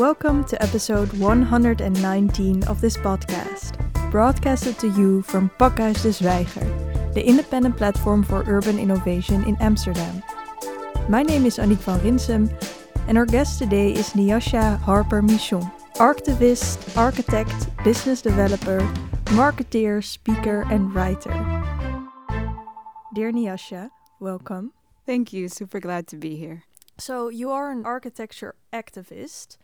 Welcome to episode 119 of this podcast, broadcasted to you from Pakhuis de Zwijger, the independent platform for urban innovation in Amsterdam. My name is Annick van Rinsum, and our guest today is Nyasha Harper Michon, archtivist, architect, business developer, marketeer, speaker, and writer. Dear Nyasha, welcome. Thank you. Super glad to be here. So, you are an architecture activist,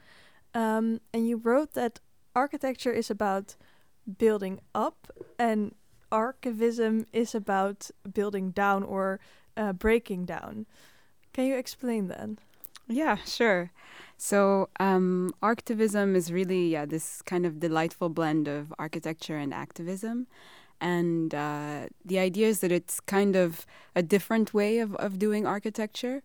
um, and you wrote that architecture is about building up, and archtivism is about building down or uh, breaking down. Can you explain that? Yeah, sure. So, um, is really yeah this kind of delightful blend of architecture and activism, and uh, the idea is that it's kind of a different way of of doing architecture.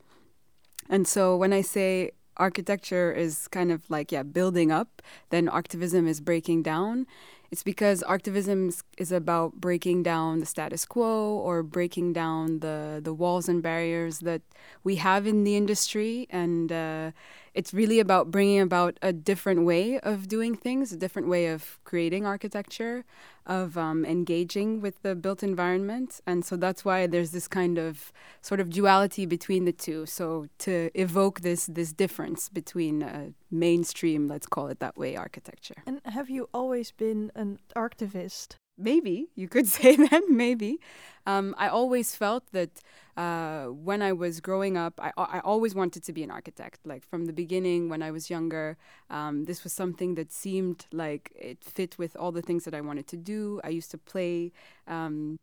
And so, when I say architecture is kind of like yeah building up, then archtivism is breaking down. It's because archtivism is about breaking down the status quo or breaking down the, the walls and barriers that we have in the industry. And uh, it's really about bringing about a different way of doing things, a different way of creating architecture, of um, engaging with the built environment. And so that's why there's this kind of sort of duality between the two. So to evoke this, this difference between uh, mainstream, let's call it that way, architecture. And have you always been an archtivist? Maybe you could say that maybe. Um, i always felt that uh, when i was growing up I, I always wanted to be an architect like from the beginning when i was younger. Um, this was something that seemed like it fit with all the things that i wanted to do. I used to play um,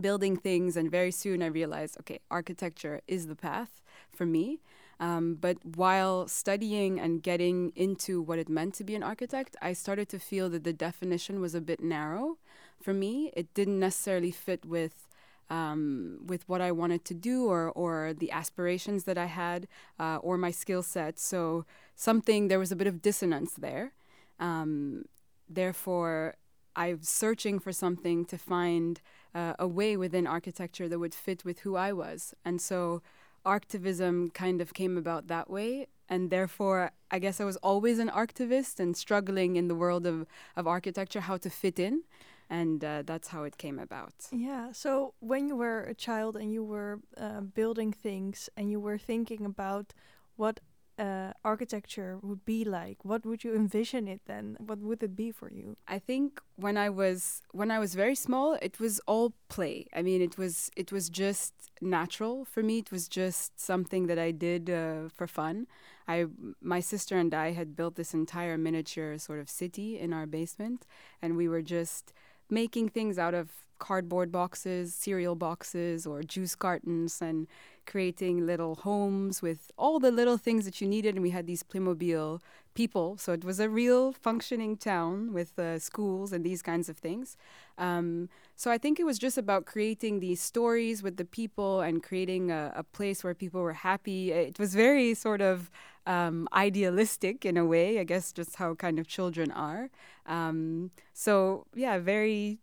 building things and very soon i realized okay architecture is the path for me. Um, but while studying and getting into what it meant to be an architect, I started to feel that the definition was a bit narrow for me. It didn't necessarily fit with um, with what I wanted to do or or the aspirations that I had uh, or my skill set. So something there was a bit of dissonance there. Um, therefore, I'm searching for something to find uh, a way within architecture that would fit with who I was, and so archtivism kind of came about that way and therefore i guess i was always an archtivist and struggling in the world of, of architecture how to fit in and uh, that's how it came about. Yeah so when you were a child and you were uh, building things and you were thinking about what uh, architecture would be like what would you envision it then? What would it be for you? I think when i was when i was very small it was all play. I mean it was it was just natural for me. It was just something that i did uh, for fun. I my sister and i had built this entire miniature sort of city in our basement and we were just making things out of cardboard boxes, cereal boxes, or juice cartons, and creating little homes with all the little things that you needed. And we had these Playmobil people, so it was a real functioning town with uh, schools and these kinds of things. Um, so I think it was just about creating these stories with the people and creating a, a place where people were happy. It was very sort of um, idealistic in a way, I guess, just how kind of children are. Um, so yeah, very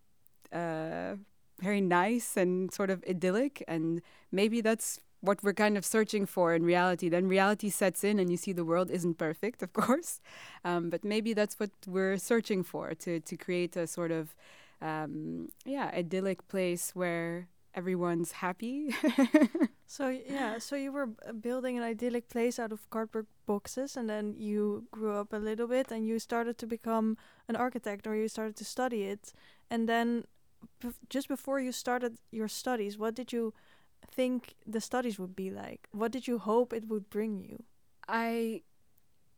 uh, very nice and sort of idyllic. And maybe that's what we're kind of searching for in reality. Then reality sets in, and you see the world isn't perfect, of course. Um, but maybe that's what we're searching for to to create a sort of um, yeah idyllic place where everyone's happy. so yeah, so you were building an idyllic place out of cardboard boxes, and then you grew up a little bit, and you started to become an architect, or you started to study it, and then just before you started your studies, what did you think the studies would be like? What did you hope it would bring you? I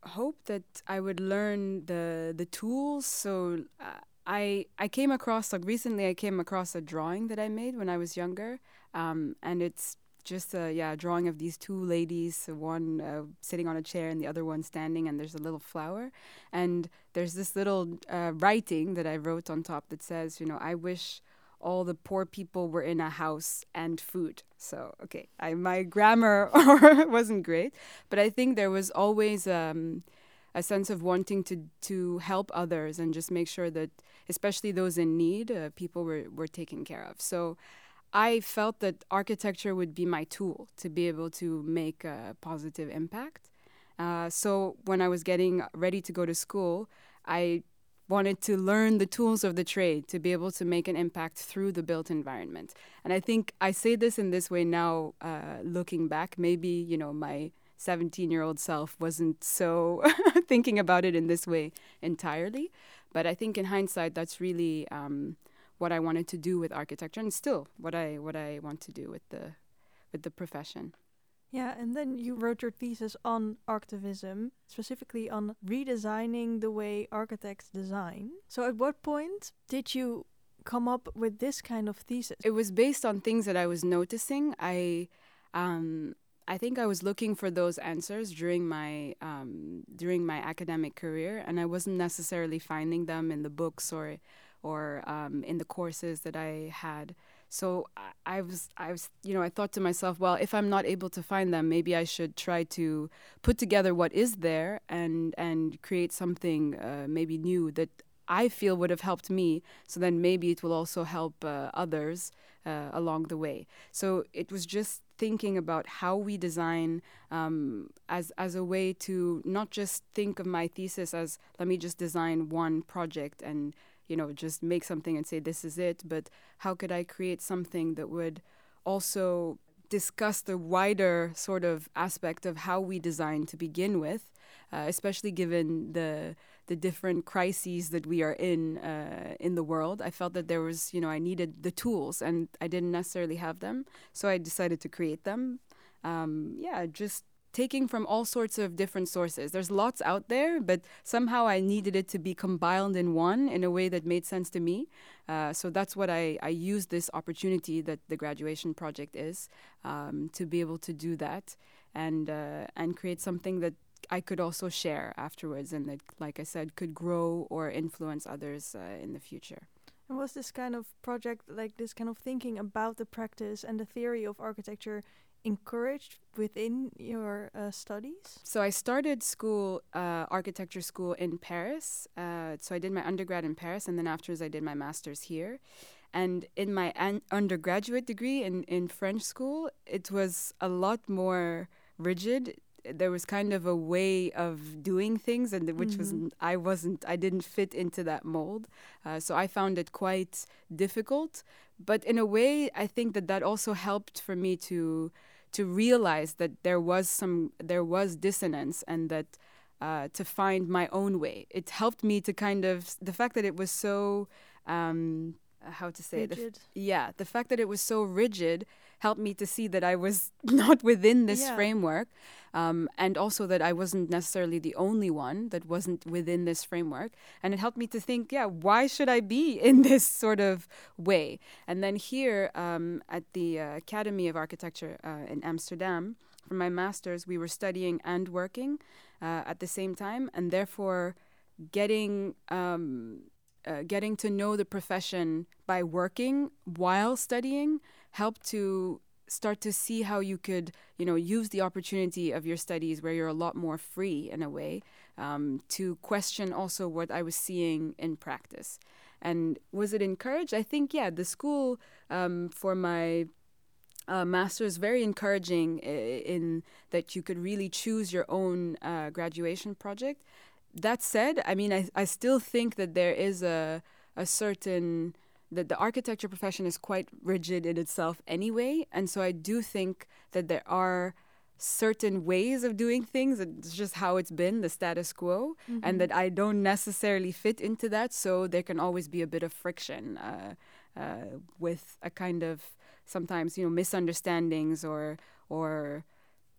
hope that I would learn the the tools. So uh, I I came across like recently I came across a drawing that I made when I was younger, um, and it's just a yeah drawing of these two ladies one uh, sitting on a chair and the other one standing and there's a little flower and there's this little uh, writing that i wrote on top that says you know i wish all the poor people were in a house and food so okay I, my grammar wasn't great but i think there was always um, a sense of wanting to to help others and just make sure that especially those in need uh, people were, were taken care of so I felt that architecture would be my tool to be able to make a positive impact. Uh, so when I was getting ready to go to school, I wanted to learn the tools of the trade to be able to make an impact through the built environment. And I think I say this in this way now, uh, looking back. Maybe you know my 17 year old self wasn't so thinking about it in this way entirely, but I think in hindsight, that's really um, what I wanted to do with architecture, and still what I what I want to do with the with the profession. Yeah, and then you wrote your thesis on archtivism, specifically on redesigning the way architects design. So, at what point did you come up with this kind of thesis? It was based on things that I was noticing. I, um, I think I was looking for those answers during my um, during my academic career, and I wasn't necessarily finding them in the books or or um, in the courses that I had. So I, I, was, I was, you know, I thought to myself, well, if I'm not able to find them, maybe I should try to put together what is there and and create something uh, maybe new that I feel would have helped me. So then maybe it will also help uh, others uh, along the way. So it was just thinking about how we design um, as as a way to not just think of my thesis as let me just design one project and you know, just make something and say this is it, but how could I create something that would also discuss the wider sort of aspect of how we design to begin with, uh, especially given the the different crises that we are in uh, in the world. I felt that there was, you know, I needed the tools, and I didn't necessarily have them, so I decided to create them. Um, yeah, just taking from all sorts of different sources. There's lots out there, but somehow I needed it to be compiled in one in a way that made sense to me. Uh, so that's what I, I used this opportunity that the graduation project is um, to be able to do that and uh, and create something that I could also share afterwards and that, like I said, could grow or influence others uh, in the future. And was this kind of project, like this kind of thinking about the practice and the theory of architecture, encouraged within your uh, studies? So I started school, uh, architecture school in Paris. Uh, so I did my undergrad in Paris, and then afterwards I did my master's here. And in my an- undergraduate degree in, in French school, it was a lot more rigid. There was kind of a way of doing things, and which mm-hmm. was I wasn't I didn't fit into that mold, uh, so I found it quite difficult. But in a way, I think that that also helped for me to to realize that there was some there was dissonance and that uh, to find my own way. It helped me to kind of the fact that it was so um, how to say rigid. it. yeah, the fact that it was so rigid helped me to see that I was not within this yeah. framework, um, and also that I wasn't necessarily the only one that wasn't within this framework. And it helped me to think, yeah, why should I be in this sort of way? And then here um, at the uh, Academy of Architecture uh, in Amsterdam, for my master's, we were studying and working uh, at the same time, and therefore getting. Um, uh, getting to know the profession by working while studying helped to start to see how you could you know use the opportunity of your studies where you're a lot more free in a way um, to question also what i was seeing in practice. And was it encouraged? I think yeah the school um, for my uh, master's very encouraging in that you could really choose your own uh, graduation project. That said, I mean, I, I still think that there is a, a certain, that the architecture profession is quite rigid in itself anyway. And so I do think that there are certain ways of doing things. It's just how it's been, the status quo, mm-hmm. and that I don't necessarily fit into that. So there can always be a bit of friction uh, uh, with a kind of sometimes, you know, misunderstandings or, or,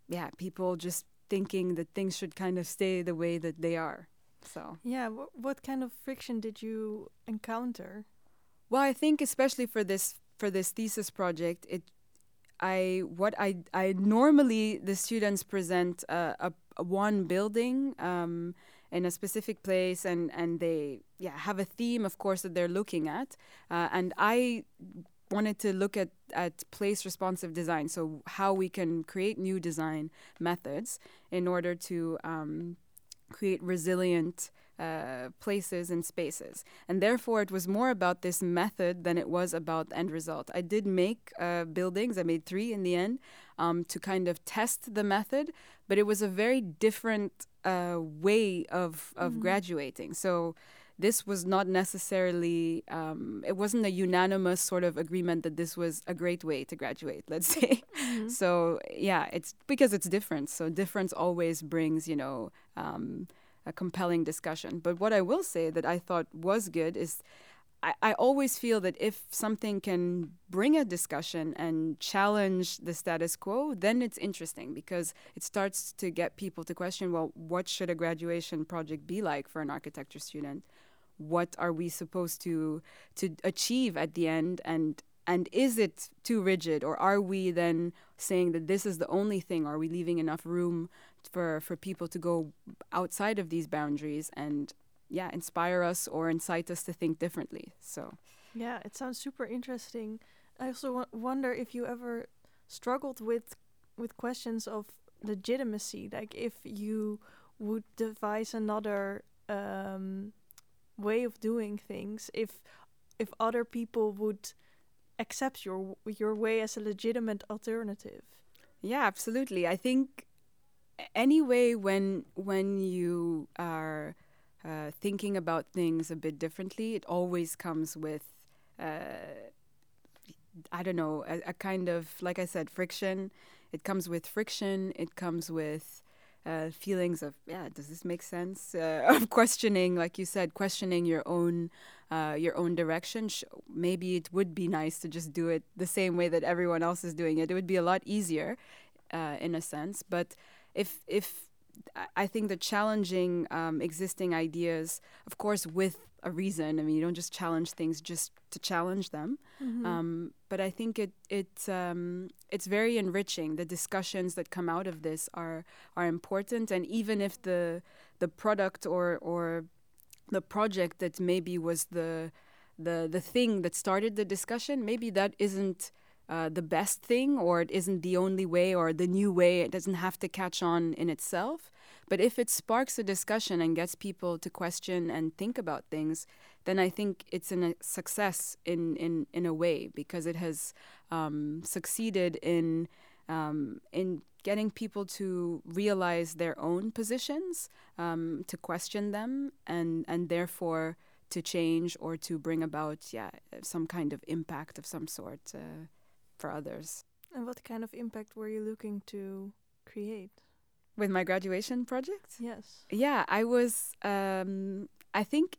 yeah, people just thinking that things should kind of stay the way that they are. So yeah, wh- what kind of friction did you encounter? Well, I think especially for this for this thesis project, it I what I I normally the students present a, a, a one building um, in a specific place and and they yeah have a theme of course that they're looking at. Uh, and I wanted to look at, at place responsive design, so how we can create new design methods in order to um, create resilient uh, places and spaces. And therefore, it was more about this method than it was about the end result. I did make uh, buildings, I made three in the end um, to kind of test the method, but it was a very different uh, way of, of mm-hmm. graduating. So, this was not necessarily um, it wasn't a unanimous sort of agreement that this was a great way to graduate let's say mm-hmm. so yeah it's because it's different so difference always brings you know um, a compelling discussion. But what I will say that I thought was good is I, I always feel that if something can bring a discussion and challenge the status quo, then it's interesting because it starts to get people to question well, what should a graduation project be like for an architecture student? What are we supposed to to achieve at the end and and is it too rigid or are we then saying that this is the only thing are we leaving enough room for for people to go outside of these boundaries and yeah inspire us or incite us to think differently. So yeah it sounds super interesting. I also wonder if you ever struggled with with questions of legitimacy like if you would devise another um, way of doing things if if other people would accept your your way as a legitimate alternative. Yeah absolutely. I think anyway when when you are uh, thinking about things a bit differently it always comes with uh, i don't know a, a, kind of like i said friction. It comes with friction. It comes with uh, feelings of yeah does this make sense? Uh, of questioning like you said questioning your own uh, your own direction. Maybe it would be nice to just do it the same way that everyone else is doing it. It would be a lot easier uh, in a sense. But if if I think the challenging um, existing ideas, of course, with a reason. I mean, you don't just challenge things just to challenge them. Mm-hmm. Um, but I think it it um, it's very enriching. The discussions that come out of this are are important, and even if the the product or or the project that maybe was the the the thing that started the discussion, maybe that isn't uh, the best thing or it isn't the only way or the new way. It doesn't have to catch on in itself. But if it sparks a discussion and gets people to question and think about things, then I think it's a success in, in, in a way because it has um, succeeded in um, in getting people to realize their own positions, um, to question them, and and therefore to change or to bring about yeah some kind of impact of some sort. Uh, for others. And what kind of impact were you looking to create? With my graduation project? Yes. Yeah, I was, um, I think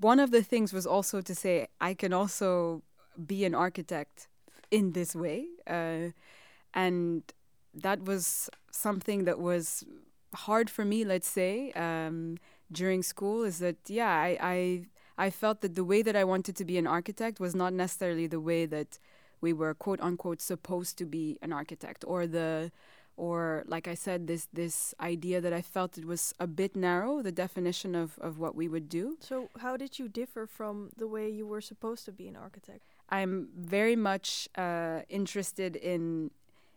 one of the things was also to say I can also be an architect in this way. Uh, and that was something that was hard for me, let's say, um, during school is that, yeah, I, I, I felt that the way that I wanted to be an architect was not necessarily the way that we were quote unquote supposed to be an architect or the or like I said, this this idea that I felt it was a bit narrow, the definition of, of what we would do. So how did you differ from the way you were supposed to be an architect? I'm very much uh, interested in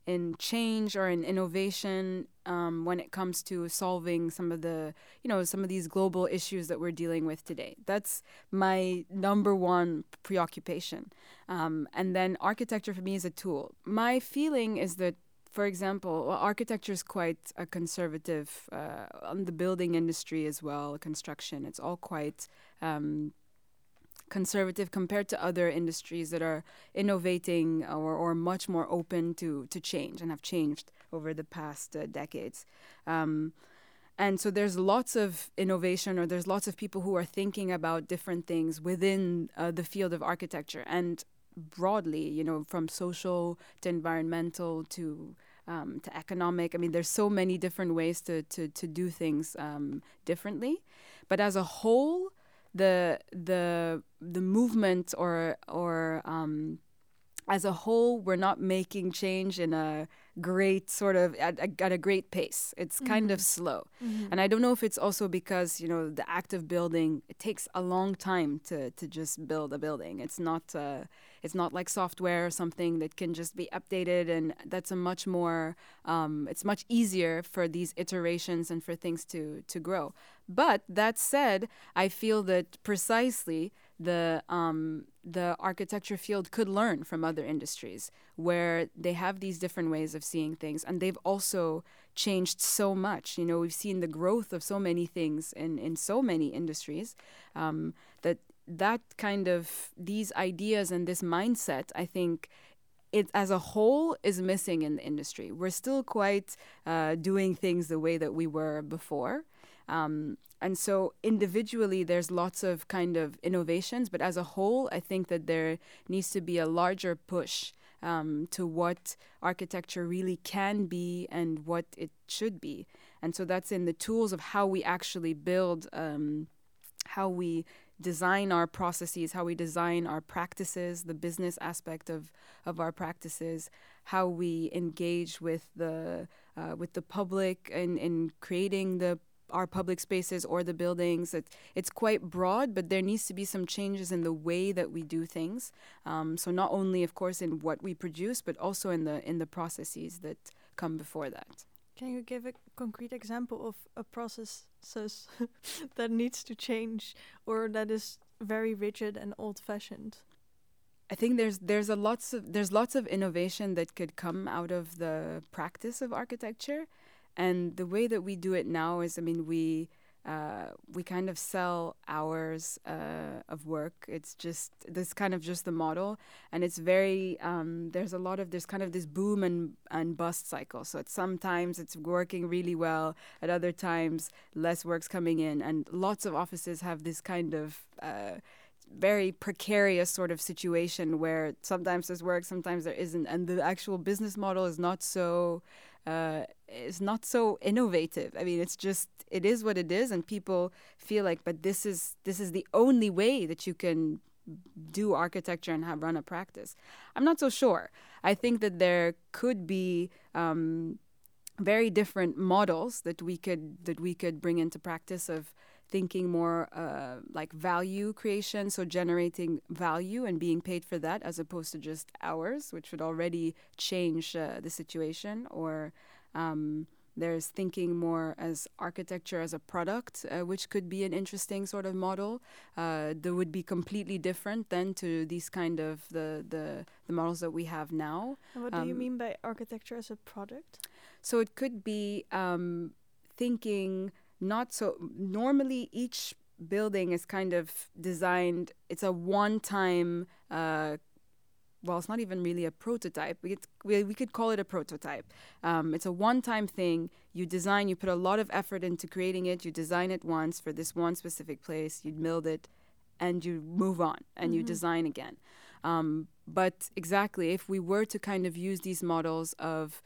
in change or in innovation um, when it comes to solving some of the you know some of these global issues that we're dealing with today. That's my number one preoccupation. Um, and then architecture for me is a tool. My feeling is that for example, well, architecture is quite a conservative uh, on the building industry as well, construction. It's all quite um, conservative compared to other industries that are innovating or, or much more open to, to change and have changed over the past uh, decades. Um, and so there's lots of innovation, or there's lots of people who are thinking about different things within uh, the field of architecture and broadly, you know, from social to environmental to um, to economic. I mean, there's so many different ways to to to do things um, differently. But as a whole, the the the movement or or um, as a whole, we're not making change in a great sort of at, at a great pace. It's mm-hmm. kind of mm-hmm. slow, mm-hmm. and I don't know if it's also because you know the act of building it takes a long time to to just build a building. It's not. Uh, it's not like software or something that can just be updated, and that's a much more um, it's much easier for these iterations and for things to to grow. But that said, I feel that precisely the um, the architecture field could learn from other industries where they have these different ways of seeing things, and they've also changed so much. You know, we've seen the growth of so many things in in so many industries um, that that kind of these ideas and this mindset, I think. It as a whole is missing in the industry. We're still quite uh, doing things the way that we were before. Um, and so individually, there's lots of kind of innovations, but as a whole, I think that there needs to be a larger push um, to what architecture really can be and what it should be. And so that's in the tools of how we actually build, um, how we design our processes, how we design our practices, the business aspect of, of our practices, how we engage with the uh, with the public and in creating the our public spaces or the buildings. It, it's quite broad, but there needs to be some changes in the way that we do things. Um, so not only, of course, in what we produce, but also in the in the processes that come before that. Can you give a concrete example of a process that needs to change or that is very rigid and old-fashioned? I think there's there's a lots of there's lots of innovation that could come out of the practice of architecture. And the way that we do it now is, I mean, we uh, we kind of sell hours uh, of work. It's just this kind of just the model, and it's very um, there's a lot of there's kind of this boom and and bust cycle. So it's sometimes it's working really well, at other times less work's coming in, and lots of offices have this kind of uh, very precarious sort of situation where sometimes there's work, sometimes there isn't, and the actual business model is not so uh, is not so innovative. I mean, it's just it is what it is, and people feel like, but this is this is the only way that you can do architecture and have run a practice. I'm not so sure. I think that there could be um, very different models that we could that we could bring into practice of thinking more uh, like value creation, so generating value and being paid for that as opposed to just hours, which would already change uh, the situation. Or um, there's thinking more as architecture as a product, uh, which could be an interesting sort of model uh, that would be completely different than to these kind of the the, the models that we have now. And what um, do you um, mean by architecture as a product? So it could be um, thinking not so normally each building is kind of designed it's a one time uh, well it's not even really a prototype we we could call it a prototype um, it's a one time thing you design you put a lot of effort into creating it you design it once for this one specific place You'd build it and you move on and mm-hmm. you design again um, but exactly if we were to kind of use these models of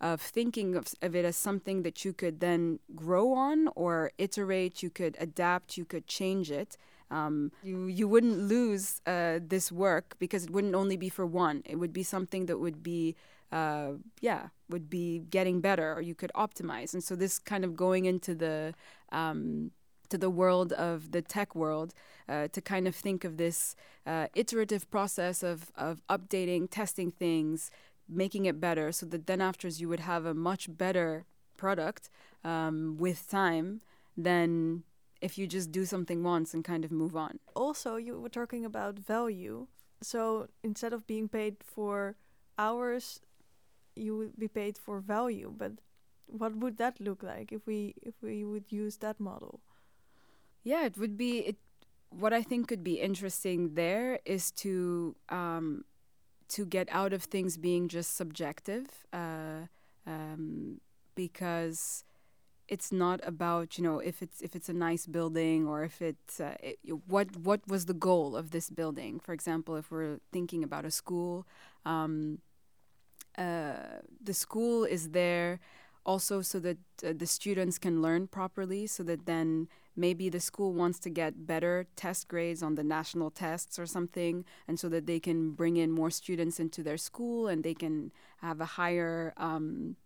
of thinking of, of it as something that you could then grow on or iterate, you could adapt, you could change it. Um, you you wouldn't lose uh, this work because it wouldn't only be for one. It would be something that would be uh, yeah would be getting better or you could optimize. And so this kind of going into the um, to the world of the tech world uh, to kind of think of this uh, iterative process of, of updating, testing things, making it better so that then afterwards you would have a much better product um, with time than if you just do something once and kind of move on. Also, you were talking about value. So instead of being paid for hours, you would be paid for value. But what would that look like if we if we would use that model? Yeah, it would be it. What I think could be interesting there is to um, to get out of things being just subjective uh, um, because it's not about you know if it's if it's a nice building or if it's uh, it, what what was the goal of this building? For example if we're thinking about a school um, uh, the school is there also so that uh, the students can learn properly so that then maybe the school wants to get better test grades on the national tests or something and so that they can bring in more students into their school and they can have a higher um,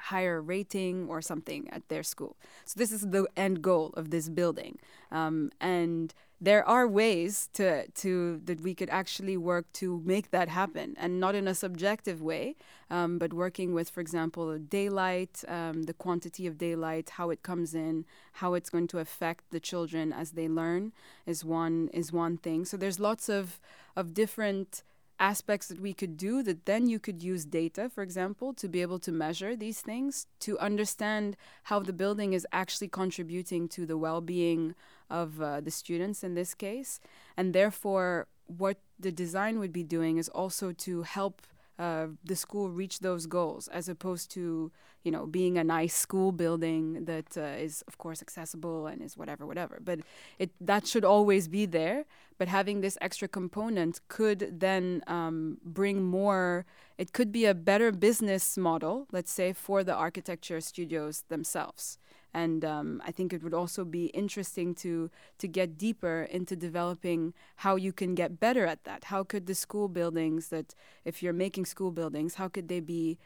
higher rating or something at their school. So this is the end goal of this building. Um, and there are ways to to that we could actually work to make that happen, and not in a subjective way, um, but working with, for example, daylight, um, the quantity of daylight, how it comes in, how it's going to affect the children as they learn, is one is one thing. So there's lots of of different aspects that we could do that then you could use data, for example, to be able to measure these things, to understand how the building is actually contributing to the well being of uh, the students in this case. And therefore, what the design would be doing is also to help uh, the school reach those goals as opposed to you know being a nice school building that uh, is of course accessible and is whatever whatever. But it that should always be there. But having this extra component could then um, bring more it could be a better business model let's say for the architecture studios themselves and um, I think it would also be interesting to to get deeper into developing how you can get better at that. How could the school buildings that, if you're making school buildings, how could they be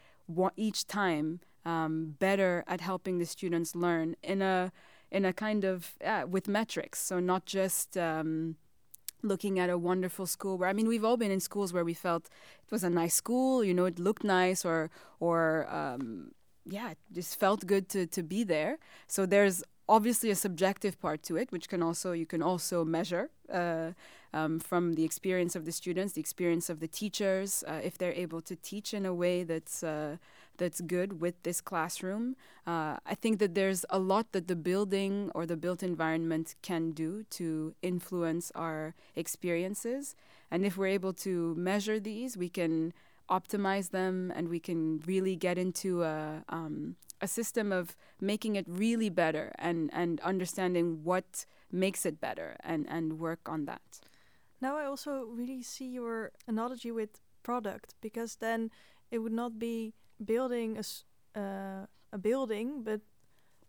each time um, better at helping the students learn in a in a kind of uh, with metrics. So not just um, looking at a wonderful school where I mean we've all been in schools where we felt it was a nice school, you know, it looked nice or or um, yeah, it just felt good to, to be there. So there's obviously a subjective part to it, which can also you can also measure uh, um, from the experience of the students, the experience of the teachers, uh, if they're able to teach in a way that's uh, that's good with this classroom. Uh, I think that there's a lot that the building or the built environment can do to influence our experiences, and if we're able to measure these, we can optimize them and we can really get into a, um, a system of making it really better and, and understanding what makes it better and, and work on that. Now I also really see your analogy with product because then it would not be building a, uh, a building but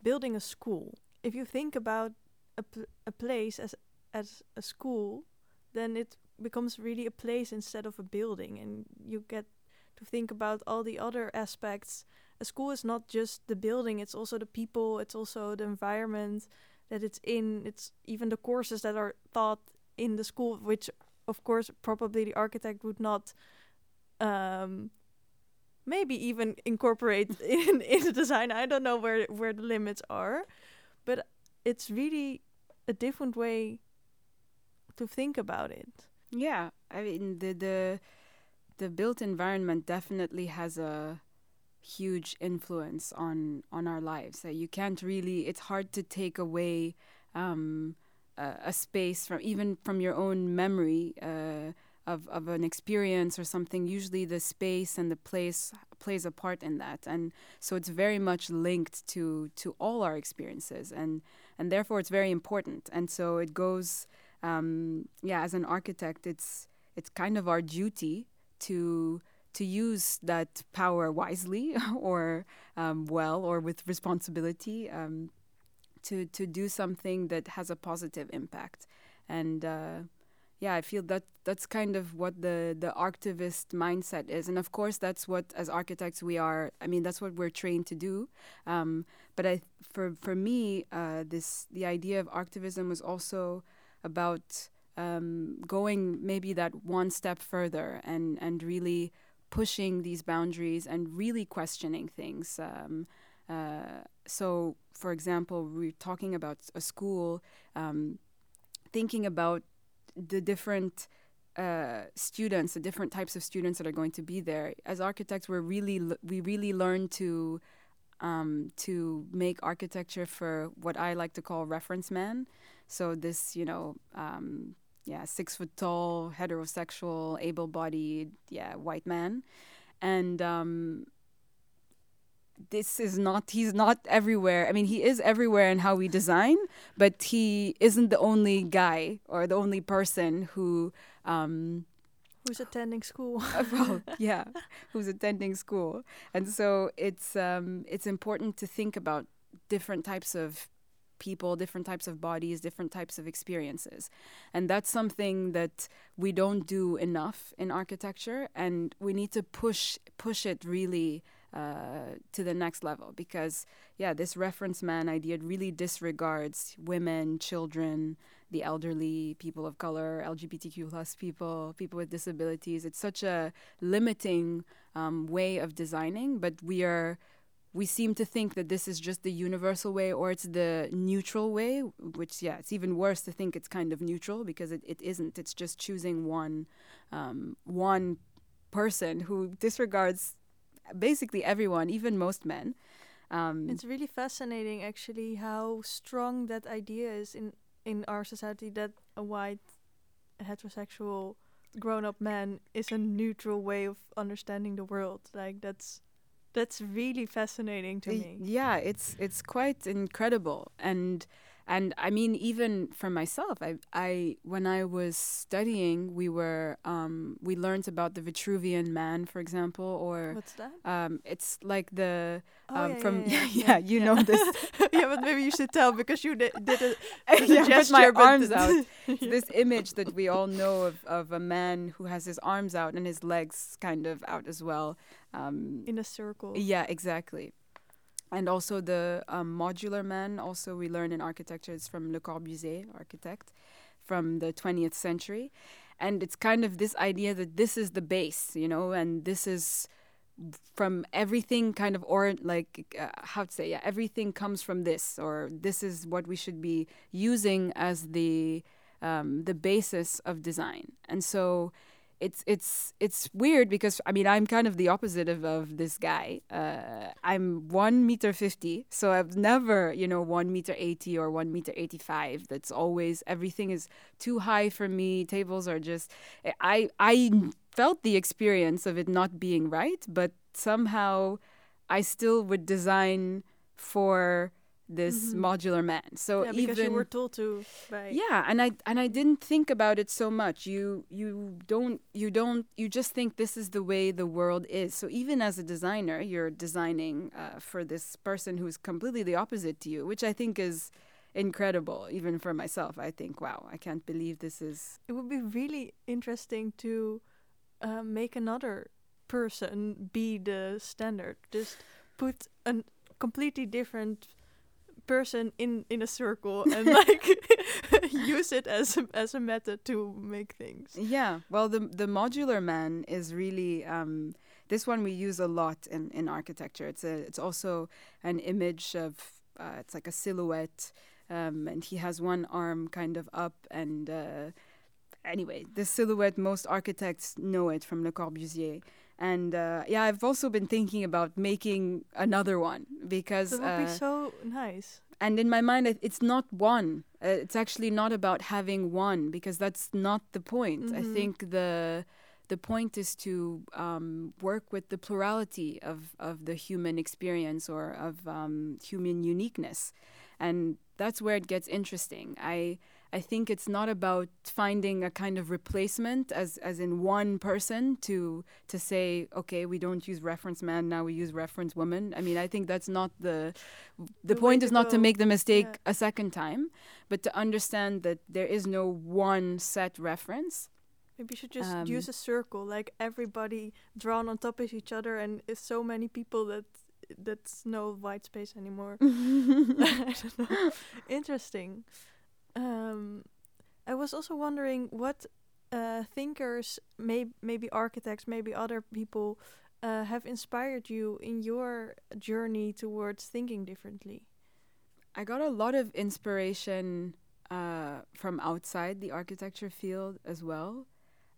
building a school. If you think about a, a place as as a school, then it becomes really a place instead of a building and you get to think about all the other aspects. A school is not just the building it's also the people it's also the environment that it's in it's even the courses that are taught in the school which of course probably the architect would not um, maybe even incorporate in in the design. I don't know where where the limits are but it's really a different way to think about it yeah, I mean the the the built environment definitely has a huge influence on on our lives. You can't really. It's hard to take away um, a, a, space from even from your own memory uh, of of an experience or something. Usually, the space and the place plays a part in that, and so it's very much linked to to all our experiences, and and therefore it's very important. And so it goes um, yeah, as an architect, it's it's kind of our duty to to use that power wisely or um, well or with responsibility um, to to do something that has a positive impact. And uh, yeah I feel that that's kind of what the the archtivist mindset is. And of course that's what as architects we are I mean that's what we're trained to do. Um, but I for for me uh, this the idea of activism was also about um, going maybe that one step further and, and really pushing these boundaries and really questioning things. Um, uh, so, for example, we're talking about a school, um, thinking about the different uh, students, the different types of students that are going to be there. As architects, we're really we really learn to um, to make architecture for what I like to call reference man. So this, you know, um, yeah, six foot tall, heterosexual, able-bodied, yeah, white man, and um, this is not he's not everywhere. I mean he is everywhere in how we design but he isn't the only guy or the only person who um, who's attending school. Well yeah who's attending school. And so it's um, it's important to think about different types of people, different types of bodies, different types of experiences. And that's something that we don't do enough in architecture and we need to push push it really uh, to the next level because yeah this reference man idea really disregards women children the elderly people of color lgbtq plus people people with disabilities it's such a limiting um, way of designing but we are we seem to think that this is just the universal way or it's the neutral way which yeah it's even worse to think it's kind of neutral because it, it isn't it's just choosing one um, one person who disregards basically everyone, even most men. Um, it's really fascinating, actually, how strong that idea is in in our society that a white heterosexual grown-up man is a neutral way of understanding the world. Like that's that's really fascinating to eh, me. Yeah, it's it's quite incredible and and I mean, even for myself, I, I when I was studying, we were um, we learned about the Vitruvian Man, for example, or what's that? Um, it's like the oh, um, yeah, from yeah, yeah, yeah, you know this. yeah, but maybe you should tell because you did, did a, yeah, gesture, my arms out. this image that we all know of of a man who has his arms out and his legs kind of out as well. Um, In a circle. Yeah, exactly and also the um, Modulor man also we learn in architecture it's from le corbusier architect from the 20th century. And it's kind of this idea that this is the base you know and this is from everything kind of or like uh, how to say yeah everything comes from this or this is what we should be using as the um, the basis of design. And so it's it's it's weird because I mean I'm kind of the opposite of, of this guy. Uh, I'm one meter fifty, so I've never you know one meter eighty or one meter eighty five. That's always everything is too high for me. Tables are just I I felt the experience of it not being right, but somehow I still would design for this mm-hmm. Modulor man. So yeah, because even you were told to. By yeah, and I and I didn't think about it so much. You you don't you don't you just think this is the way the world is. So even as a designer, you're designing uh, for this person who's completely the opposite to you, which I think is incredible. Even for myself, I think, wow, I can't believe this is. It would be really interesting to uh, make another person be the standard. Just put a completely different person in in a circle and like use it as a, as a method to make things. Yeah. Well, the the Modulor man is really um, this one we use a lot in in architecture. It's a it's also an image of uh, it's like a silhouette, um, and he has one arm kind of up and. Uh, anyway, the silhouette, most architects know it from Le Corbusier. And uh, yeah, I've also been thinking about making another one because that would uh, be so nice. And in my mind, it's not one. Uh, it's actually not about having one because that's not the point. Mm-hmm. I think the the point is to um, work with the plurality of, of the human experience or of um, human uniqueness, and that's where it gets interesting. I I think it's not about finding a kind of replacement as as in one person to to say okay we don't use reference man now we use reference woman. I mean I think that's not the the, the point is not go. to make the mistake yeah. a second time, but to understand that there is no one set reference. Maybe you should just um, use a circle, like everybody drawn on top of each other, and it's so many people that that's no white space anymore. I don't know. Interesting. Um, I was also wondering what uh, thinkers, may maybe architects, maybe other people, uh, have inspired you in your journey towards thinking differently. I got a lot of inspiration uh, from outside the architecture field as well.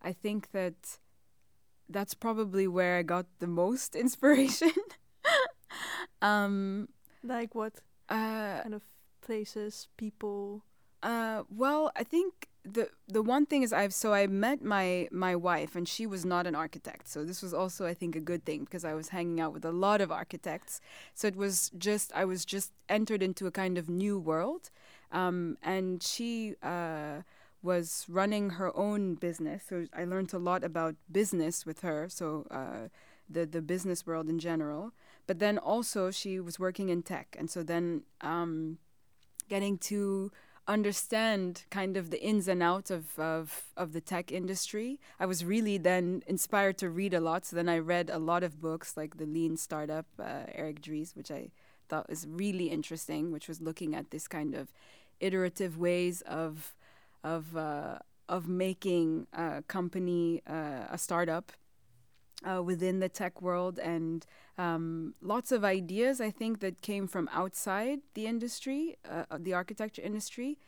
I think that that's probably where I got the most inspiration. um, like what uh, kind of places, people? Uh, well, I think the the one thing is I've so I met my my wife and she was not an architect. So this was also I think a good thing because I was hanging out with a lot of architects. So it was just I was just entered into a kind of new world. Um, and she uh, was running her own business. So I learned a lot about business with her. So uh, the the business world in general. But then also she was working in tech, and so then um, getting to understand kind of the ins and outs of, of, of the tech industry. I was really then inspired to read a lot. So then I read a lot of books like The Lean Startup, uh, Eric Ries, which I thought was really interesting, which was looking at this kind of iterative ways of of uh, of making a company uh, a startup uh, within the tech world and um, lots of ideas I think that came from outside the industry, uh, the architecture industry,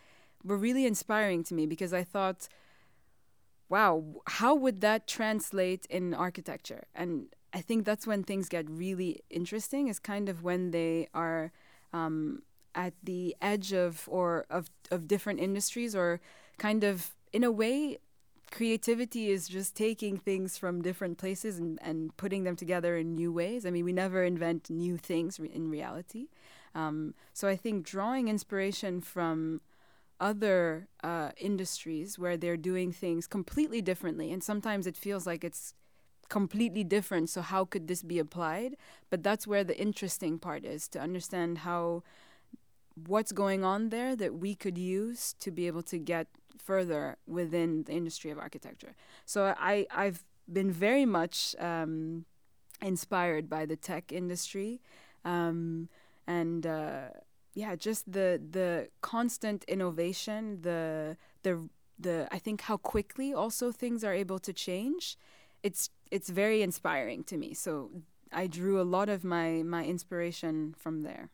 were really inspiring to me because I thought, wow, how would that translate in architecture? And I think that's when things get really interesting. Is kind of when they are um, at the edge of or of of different industries or kind of in a way creativity is just taking things from different places and, and putting them together in new ways. I mean, we never invent new things re- in reality. Um, so I think drawing inspiration from other uh, industries where they're doing things completely differently, and sometimes it feels like it's completely different. So, how could this be applied? But that's where the interesting part is to understand how what's going on there that we could use to be able to get further within the industry of architecture. So I I've been very much um, inspired by the tech industry, um, and uh, yeah, just the the constant innovation, the the the I think how quickly also things are able to change. It's it's very inspiring to me. So I drew a lot of my my inspiration from there.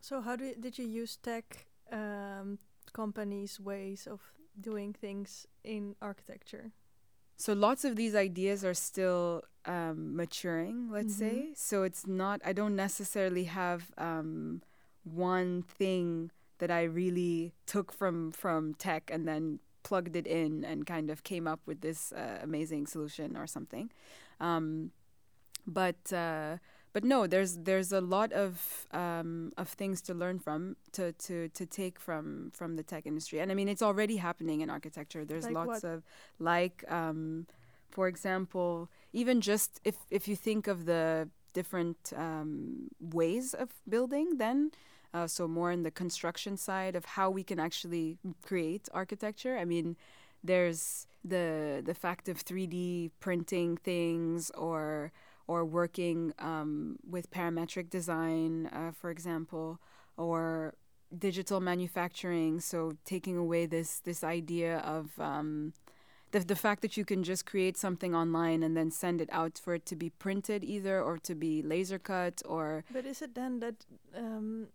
So how did did you use tech um, companies' ways of doing things in architecture? So lots of these ideas are still um, maturing, let's mm-hmm. say. So it's not. I don't necessarily have um, one thing that I really took from from tech and then plugged it in and kind of came up with this uh, amazing solution or something. Um, but uh, but no, there's there's a lot of um, of things to learn from to, to to take from from the tech industry, and I mean it's already happening in architecture. There's like lots what? of like, um, for example, even just if if you think of the different um, ways of building, then. Uh, so more in the construction side of how we can actually create architecture. I mean, there's the the fact of 3D printing things or or working um, with parametric design, uh, for example, or digital manufacturing. So taking away this this idea of um, the the fact that you can just create something online and then send it out for it to be printed either or to be laser cut or. But is it then that um,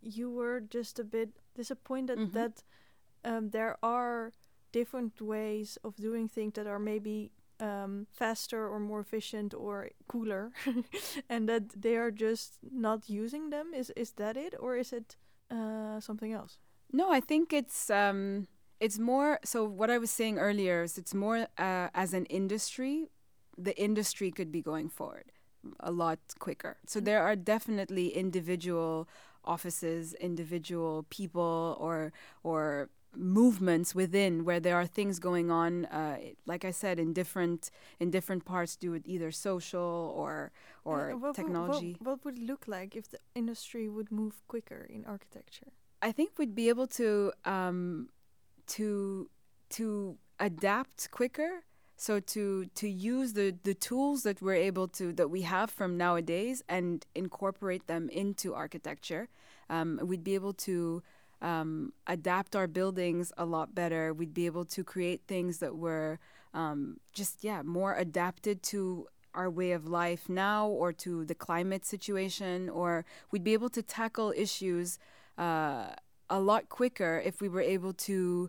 you were just a bit disappointed mm-hmm. that um, there are different ways of doing things that are maybe um, faster or more efficient or cooler, and that they are just not using them. Is is that it, or is it uh, something else? No, I think it's um, it's more. So what I was saying earlier is it's more uh, as an industry, the industry could be going forward a lot quicker. So there are definitely individual offices, individual people, or or movements within where there are things going on uh, like i said in different in different parts do it either social or or what technology what, what, would it look like if the industry would move quicker in architecture? I think we'd be able to um, to to adapt quicker. So to to use the the tools that we're able to that we have from nowadays and incorporate them into architecture. Um, we'd be able to um, adapt our buildings a lot better. We'd be able to create things that were um, just, yeah, more adapted to our way of life now or to the climate situation, or we'd be able to tackle issues uh, a lot quicker if we were able to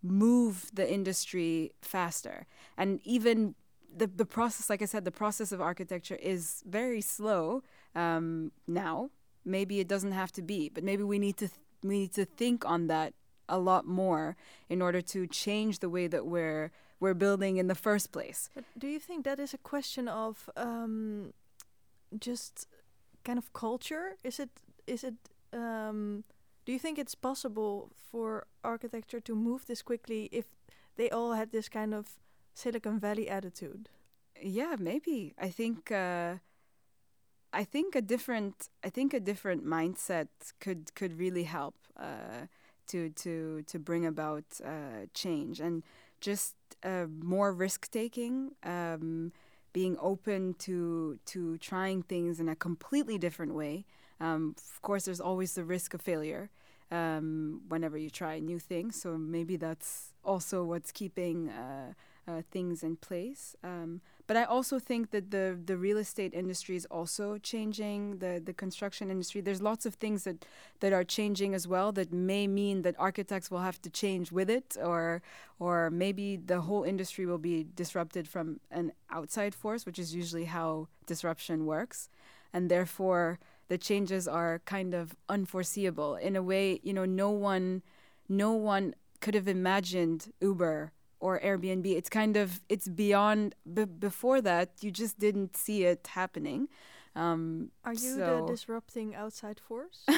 move the industry faster. And even the, the process, like I said, the process of architecture is very slow um, now. Maybe it doesn't have to be, but maybe we need to th- we need to think on that a lot more in order to change the way that we're we're building in the first place. But do you think that is a question of um, just kind of culture? Is it is it um, do you think it's possible for architecture to move this quickly if they all had this kind of Silicon Valley attitude? Yeah, maybe. I think uh, I think a different I think a different mindset could could really help uh, to to to bring about uh, change and just uh, more risk taking. Um, being open to to trying things in a completely different way. Um, of course, there's always the risk of failure um, whenever you try new things. So maybe that's also what's keeping uh, uh, things in place. But I also think that the the real estate industry is also changing. The the construction industry. There's lots of things that that are changing as well. That may mean that architects will have to change with it, or or maybe the whole industry will be disrupted from an outside force, which is usually how disruption works, and therefore the changes are kind of unforeseeable in a way. You know, no one, no one could have imagined Uber or Airbnb. It's kind of it's beyond. B- before that, you just didn't see it happening. Um, Are you so the disrupting outside force?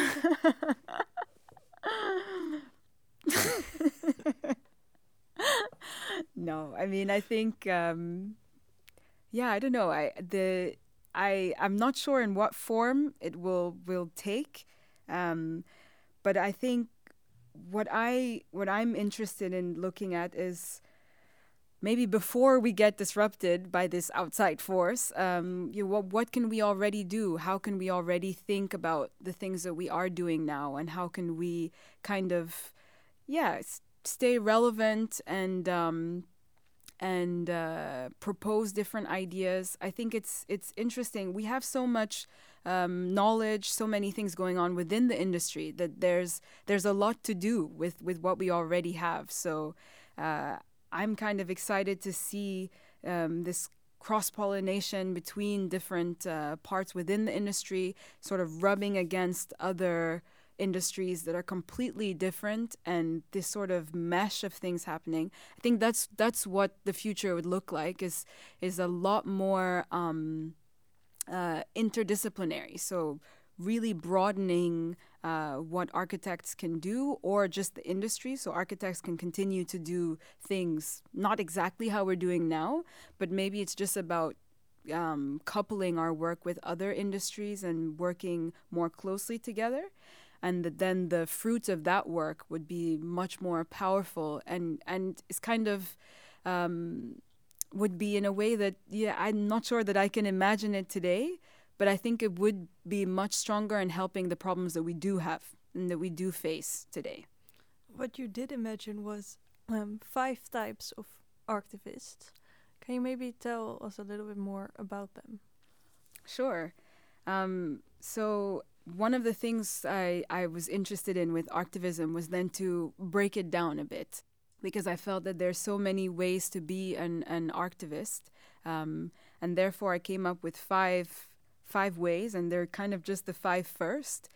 no, I mean I think um, yeah, I don't know. I the I I'm not sure in what form it will will take, um, but I think what I what I'm interested in looking at is maybe before we get disrupted by this outside force, um, you what what can we already do? How can we already think about the things that we are doing now, and how can we kind of yeah stay relevant and um, and uh, propose different ideas. I think it's it's interesting. We have so much um, knowledge, so many things going on within the industry that there's there's a lot to do with with what we already have. So uh, I'm kind of excited to see um, this cross pollination between different uh, parts within the industry, sort of rubbing against other industries that are completely different and this sort of mesh of things happening. I think that's that's what the future would look like is is a lot more um, uh, interdisciplinary. So really broadening uh, what architects can do or just the industry. So architects can continue to do things not exactly how we're doing now but maybe it's just about um, coupling our work with other industries and working more closely together. And that then the fruits of that work would be much more powerful and and it's kind of um, would be in a way that yeah I'm not sure that I can imagine it today, but I think it would be much stronger in helping the problems that we do have and that we do face today. what you did imagine was um, five types of activists. Can you maybe tell us a little bit more about them? Sure. Um, so one of the things I, I was interested in with activism was then to break it down a bit because I felt that there's so many ways to be an, an activist. Um, and therefore I came up with five five ways and they're kind of just the five first.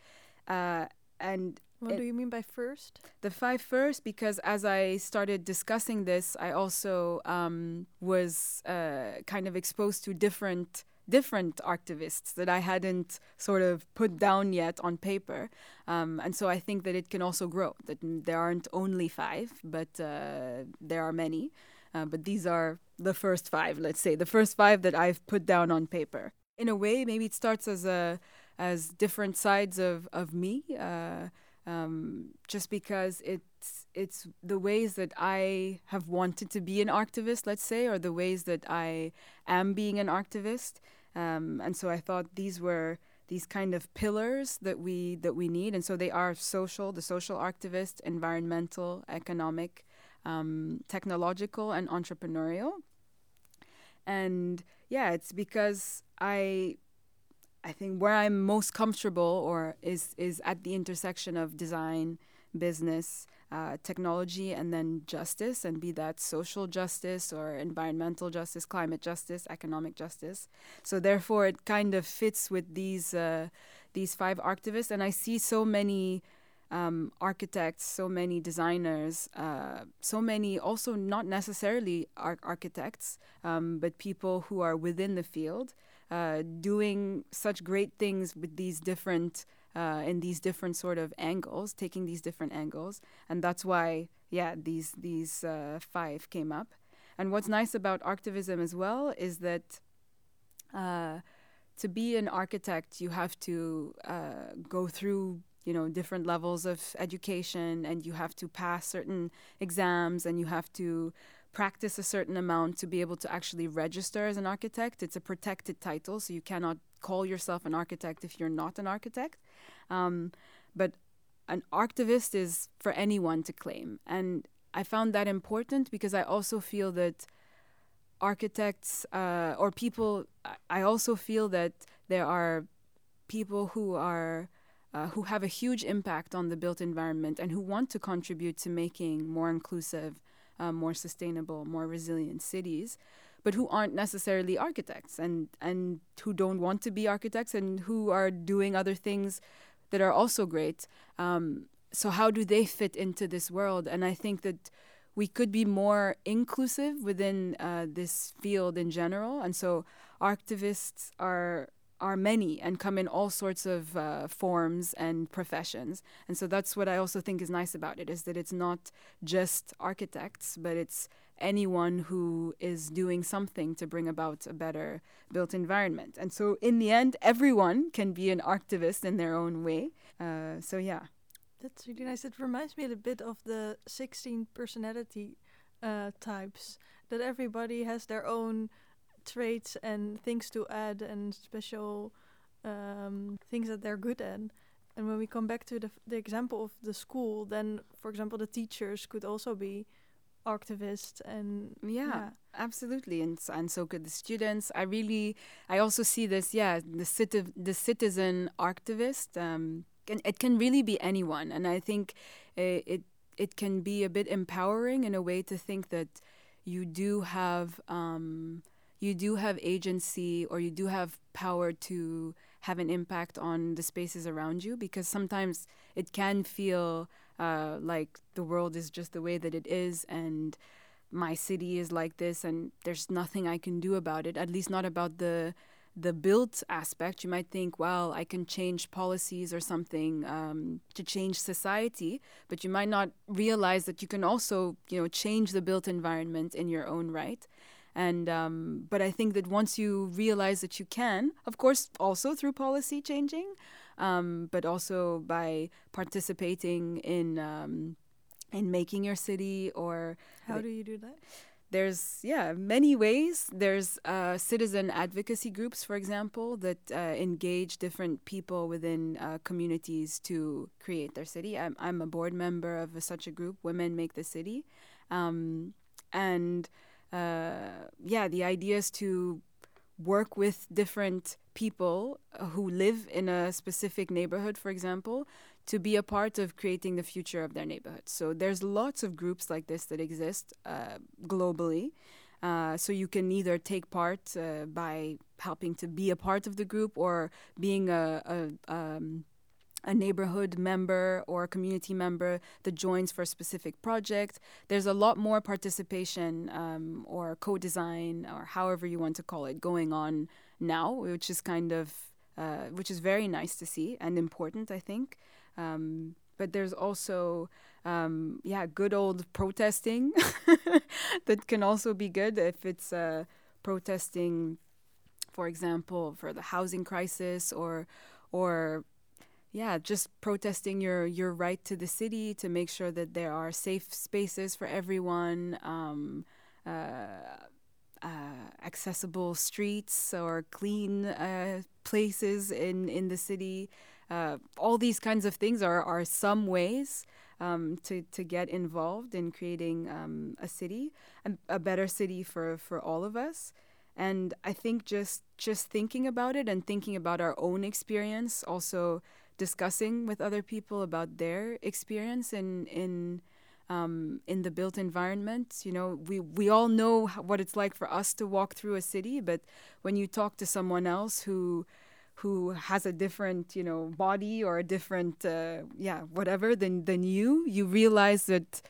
Uh, and What It- do you mean by first? the five first because as I started discussing this, I also um, was uh, kind of exposed to different different activists that I hadn't sort of put down yet on paper, um, and so I think that it can also grow. That there aren't only five, but uh, there are many. Uh, but these are the first five, let's say, the first five that I've put down on paper. In a way, maybe it starts as a as different sides of of me. Uh, um, just because it's it's the ways that I have wanted to be an activist, let's say, or the ways that I am being an activist. Um, and so I thought these were these kind of pillars that we that we need, and so they are social, the social activist, environmental, economic, um, technological, and entrepreneurial. And yeah, it's because I I think where I'm most comfortable or is is at the intersection of design, business, uh, technology, and then justice, and be that social justice or environmental justice, climate justice, economic justice. So therefore, it kind of fits with these uh, these five activists, and I see so many. Um, architects, so many designers, uh, so many also not necessarily ar- architects, um, but people who are within the field uh, doing such great things with these different uh, in these different sort of angles, taking these different angles, and that's why yeah these these uh, five came up. And what's nice about activism as well is that. Uh, to be an architect, you have to uh, go through you know different levels of education and you have to pass certain exams and you have to practice a certain amount to be able to actually register as an architect. It's a protected title so you cannot call yourself an architect if you're not an architect. Um, but an archtivist is for anyone to claim. And i found that important because i also feel that architects uh, or people i also feel that there are people who are uh, who have a huge impact on the built environment and who want to contribute to making more inclusive, uh, more sustainable, more resilient cities, but who aren't necessarily architects and, and who don't want to be architects and who are doing other things that are also great. Um, so, how do they fit into this world? And I think that we could be more inclusive within uh, this field in general. And so, activists are are many and come in all sorts of uh, forms and professions. And so that's what i also think is nice about it is that it's not just architects but it's anyone who is doing something to bring about a better built environment. And so in the end everyone can be an activist in their own way. Uh, so yeah. That's really nice. It reminds me a bit of the 16 personality uh, types that everybody has their own traits and things to add and special um, things that they're good at. And when we come back to the, the example of the school, then, for example, the teachers could also be archtivists and yeah, yeah, absolutely and and so could the students i really i also see this yeah the citi- the citizen activist um and it can really be anyone and i think uh, it it can be a bit empowering in a way to think that you do have um you do have agency or you do have power to have an impact on the spaces around you because sometimes it can feel uh, like the world is just the way that it is and my city is like this and there's nothing I can do about it at least not about the the built aspect. You might think well I can change policies or something um, to change society but you might not realize that you can also you know change the built environment in your own right and um, but I think that once you realize that you can, of course, also through policy changing, um, but also by participating in um, in making your city or how do you do that? There's yeah many ways. There's uh, citizen advocacy groups, for example, that uh, engage different people within uh, communities to create their city. I'm I'm a board member of such a group, Women Make the City, um, and uh, yeah, the idea is to work with different people who live in a specific neighborhood, for example, to be a part of creating the future of their neighborhood. So there's lots of groups like this that exist uh, globally. Uh, so you can either take part uh, by helping to be a part of the group or being a, a um, a neighborhood member or a community member that joins for a specific project. There's a lot more participation um, or co design or however you want to call it going on now, which is kind of uh, which is very nice to see and important, I think. Um, but there's also um, yeah good old protesting that can also be good if it's uh, protesting for example for the housing crisis or or yeah, just protesting your your right to the city to make sure that there are safe spaces for everyone, um, uh, uh, accessible streets or clean uh, places in in the city. Uh, all these kinds of things are are some ways um, to to get involved in creating um, a city, a, a better city for for all of us and i think just just thinking about it and thinking about our own experience also discussing with other people about their experience in in um, in the built environment. You know, we we all know what it's like for us to walk through a city, but when you talk to someone else who who has a different you know body or a different uh, yeah whatever than than you, you realize that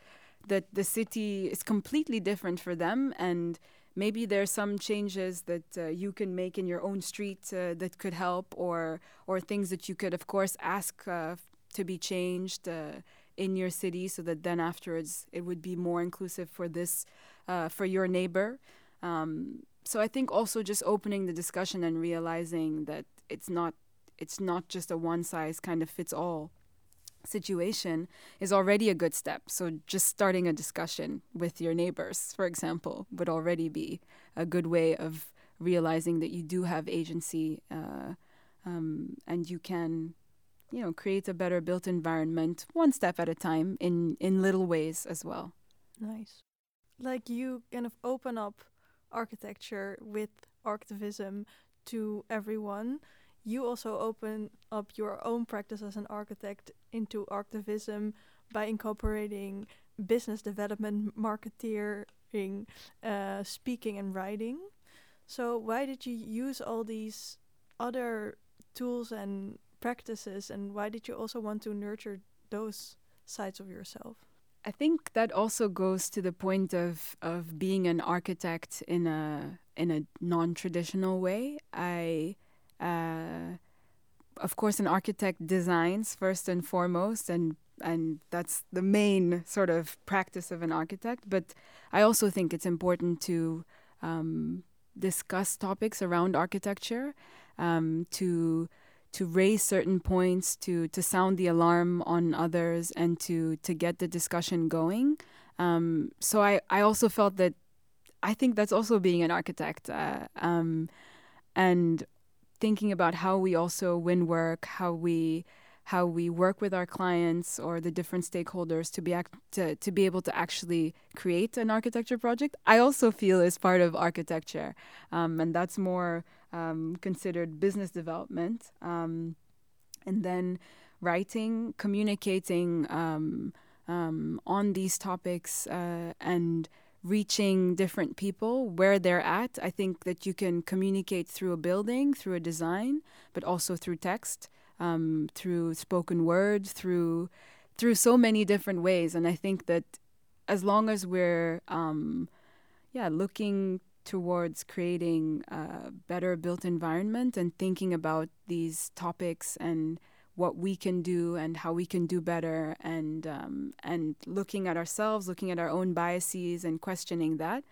that the city is completely different for them and maybe there's some changes that uh, you can make in your own street uh, that could help or or things that you could of course ask uh, to be changed uh, in your city so that then afterwards it would be more inclusive for this uh, for your neighbor. Um, so i think also just opening the discussion and realizing that it's not it's not just a one size kind of fits all situation is already a good step. So just starting a discussion with your neighbors, for example, would already be a good way of realizing that you do have agency uh, um, and you can, you know, create a better built environment one step at a time in in little ways as well. Nice. Like you kind of open up architecture with archtivism to everyone you also open up your own practice as an architect into archtivism by incorporating business development, marketeering, uh, speaking, and writing. So, why did you use all these other tools and practices, and why did you also want to nurture those sides of yourself? I think that also goes to the point of, of being an architect in a in a non traditional way. I uh, of course, an architect designs first and foremost, and and that's the main sort of practice of an architect. But I also think it's important to um, discuss topics around architecture, um, to to raise certain points, to to sound the alarm on others, and to to get the discussion going. Um, so I I also felt that I think that's also being an architect, uh, um, and thinking about how we also win work, how we how we work with our clients or the different stakeholders to be act- to, to be able to actually create an architecture project. I also feel is part of architecture um, and that's more um, considered business development um, and then writing communicating um, um, on these topics uh, and reaching different people where they're at. I think that you can communicate through a building, through a design, but also through text, um, through spoken word, through through so many different ways. And I think that as long as we're um, yeah looking towards creating a better built environment and thinking about these topics and what we can do and how we can do better and um, and looking at ourselves looking at our own biases and questioning that.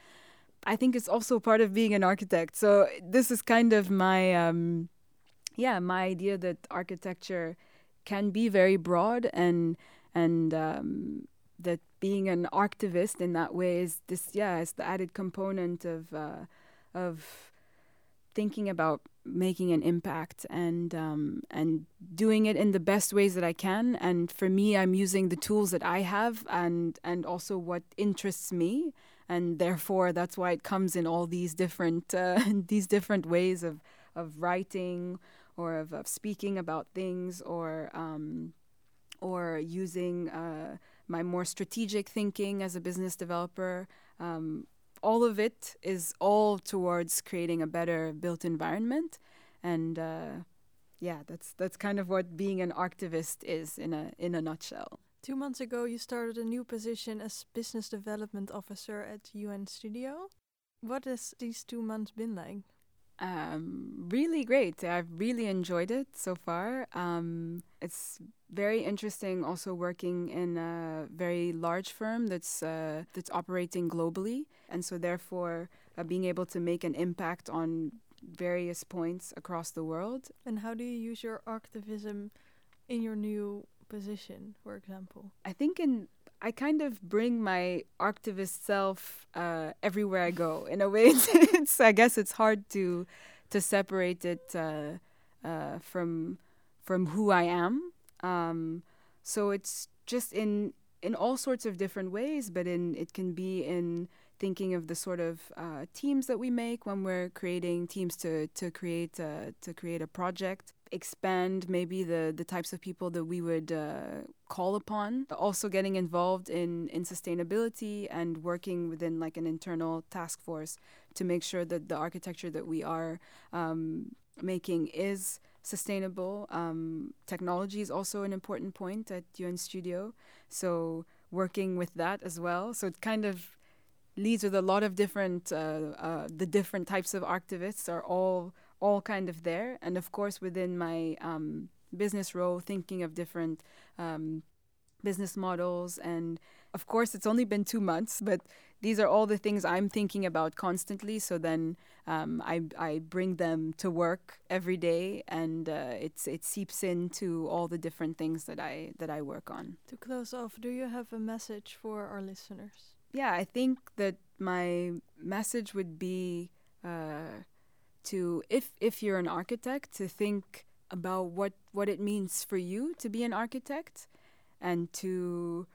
I think it's also part of being an architect. So this is kind of my um, yeah my idea that architecture can be very broad and and um, that being an activist in that way is this yeah is the added component of uh, of thinking about making an impact and um, and doing it in the best ways that I can. And for me, I'm using the tools that I have and and also what interests me. And therefore, that's why it comes in all these different uh, these different ways of of writing or of, of speaking about things or um, or using uh, my more strategic thinking as a business developer. Um, all of it is all towards creating a better built environment and uh, yeah that's that's kind of what being an activist is in a in a nutshell two months ago you started a new position as business development officer at UN Studio what has these two months been like um, really great. I've really enjoyed it so far. Um, it's very interesting also working in a very large firm that's uh, that's operating globally, and so therefore uh, being able to make an impact on various points across the world. And how do you use your activism in your new position, for example? I think in I kind of bring my activist self uh, everywhere I go. In a way, it's, it's, I guess it's hard to to separate it uh, uh, from from who I am. Um, so it's just in in all sorts of different ways, but in it can be in thinking of the sort of uh, teams that we make when we're creating teams to to create uh, to create a project expand maybe the the types of people that we would uh, call upon also getting involved in in sustainability and working within like an internal task force to make sure that the architecture that we are um, making is sustainable um, technology is also an important point at UN Studio so working with that as well so it kind of leads with a lot of different uh, uh, the different types of activists are all all kind of there. And of course, within my um, business role, thinking of different um, business models. And of course, it's only been two months, but these are all the things I'm thinking about constantly. So then um, I, I bring them to work every day, and uh, it's it seeps into all the different things that I that I work on. To close off, do you have a message for our listeners? Yeah, I think that my message would be uh, to if if you're an architect to think about what what it means for you to be an architect, and to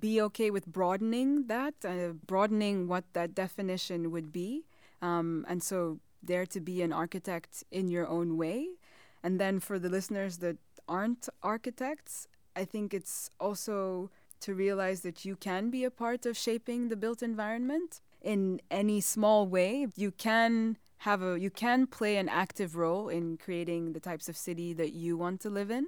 be okay with broadening that, uh, broadening what that definition would be. Um, and so, there to be an architect in your own way. And then, for the listeners that aren't architects, I think it's also to realize that you can be a part of shaping the built environment in any small way. You can have a you can play an active role in creating the types of city that you want to live in.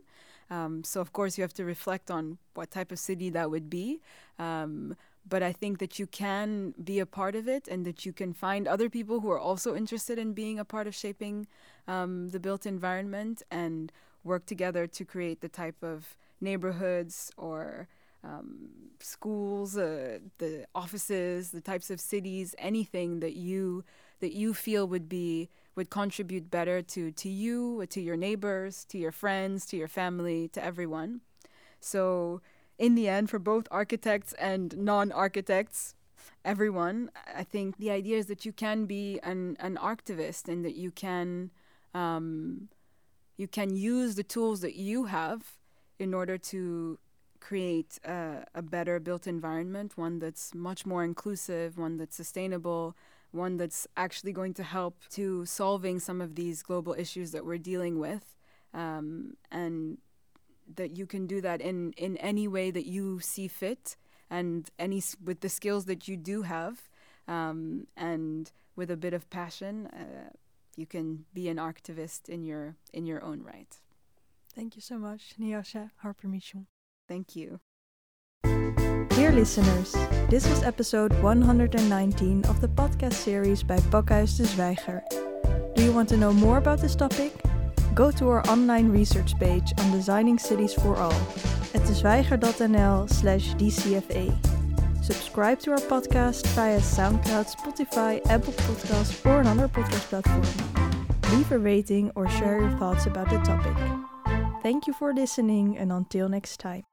Um, so of course you have to reflect on what type of city that would be. Um, but I think that you can be a part of it and that you can find other people who are also interested in being a part of shaping um, the built environment and work together to create the type of neighborhoods or um, schools, uh, the offices, the types of cities, anything that you that you feel would be would contribute better to to you, to your neighbors, to your friends, to your family, to everyone. So in the end, for both architects and non-architects, everyone, I think the idea is that you can be an an activist and that you can um, you can use the tools that you have in order to create a, a better built environment, one that's much more inclusive, one that's sustainable, one that's actually going to help to solving some of these global issues that we're dealing with, um, and that you can do that in in any way that you see fit, and any with the skills that you do have, um, and with a bit of passion, uh, you can be an activist in your in your own right. Thank you so much, Nyasha Harper Michon. Thank you. Dear listeners, this was episode 119 of the podcast series by Pakhuis de Zwijger. Do you want to know more about this topic? Go to our online research page on designing cities for all at dezwijger.nl slash dcfa. Subscribe to our podcast via SoundCloud, Spotify, Apple Podcasts, or another podcast platform. Leave a rating or share your thoughts about the topic. Thank you for listening and until next time.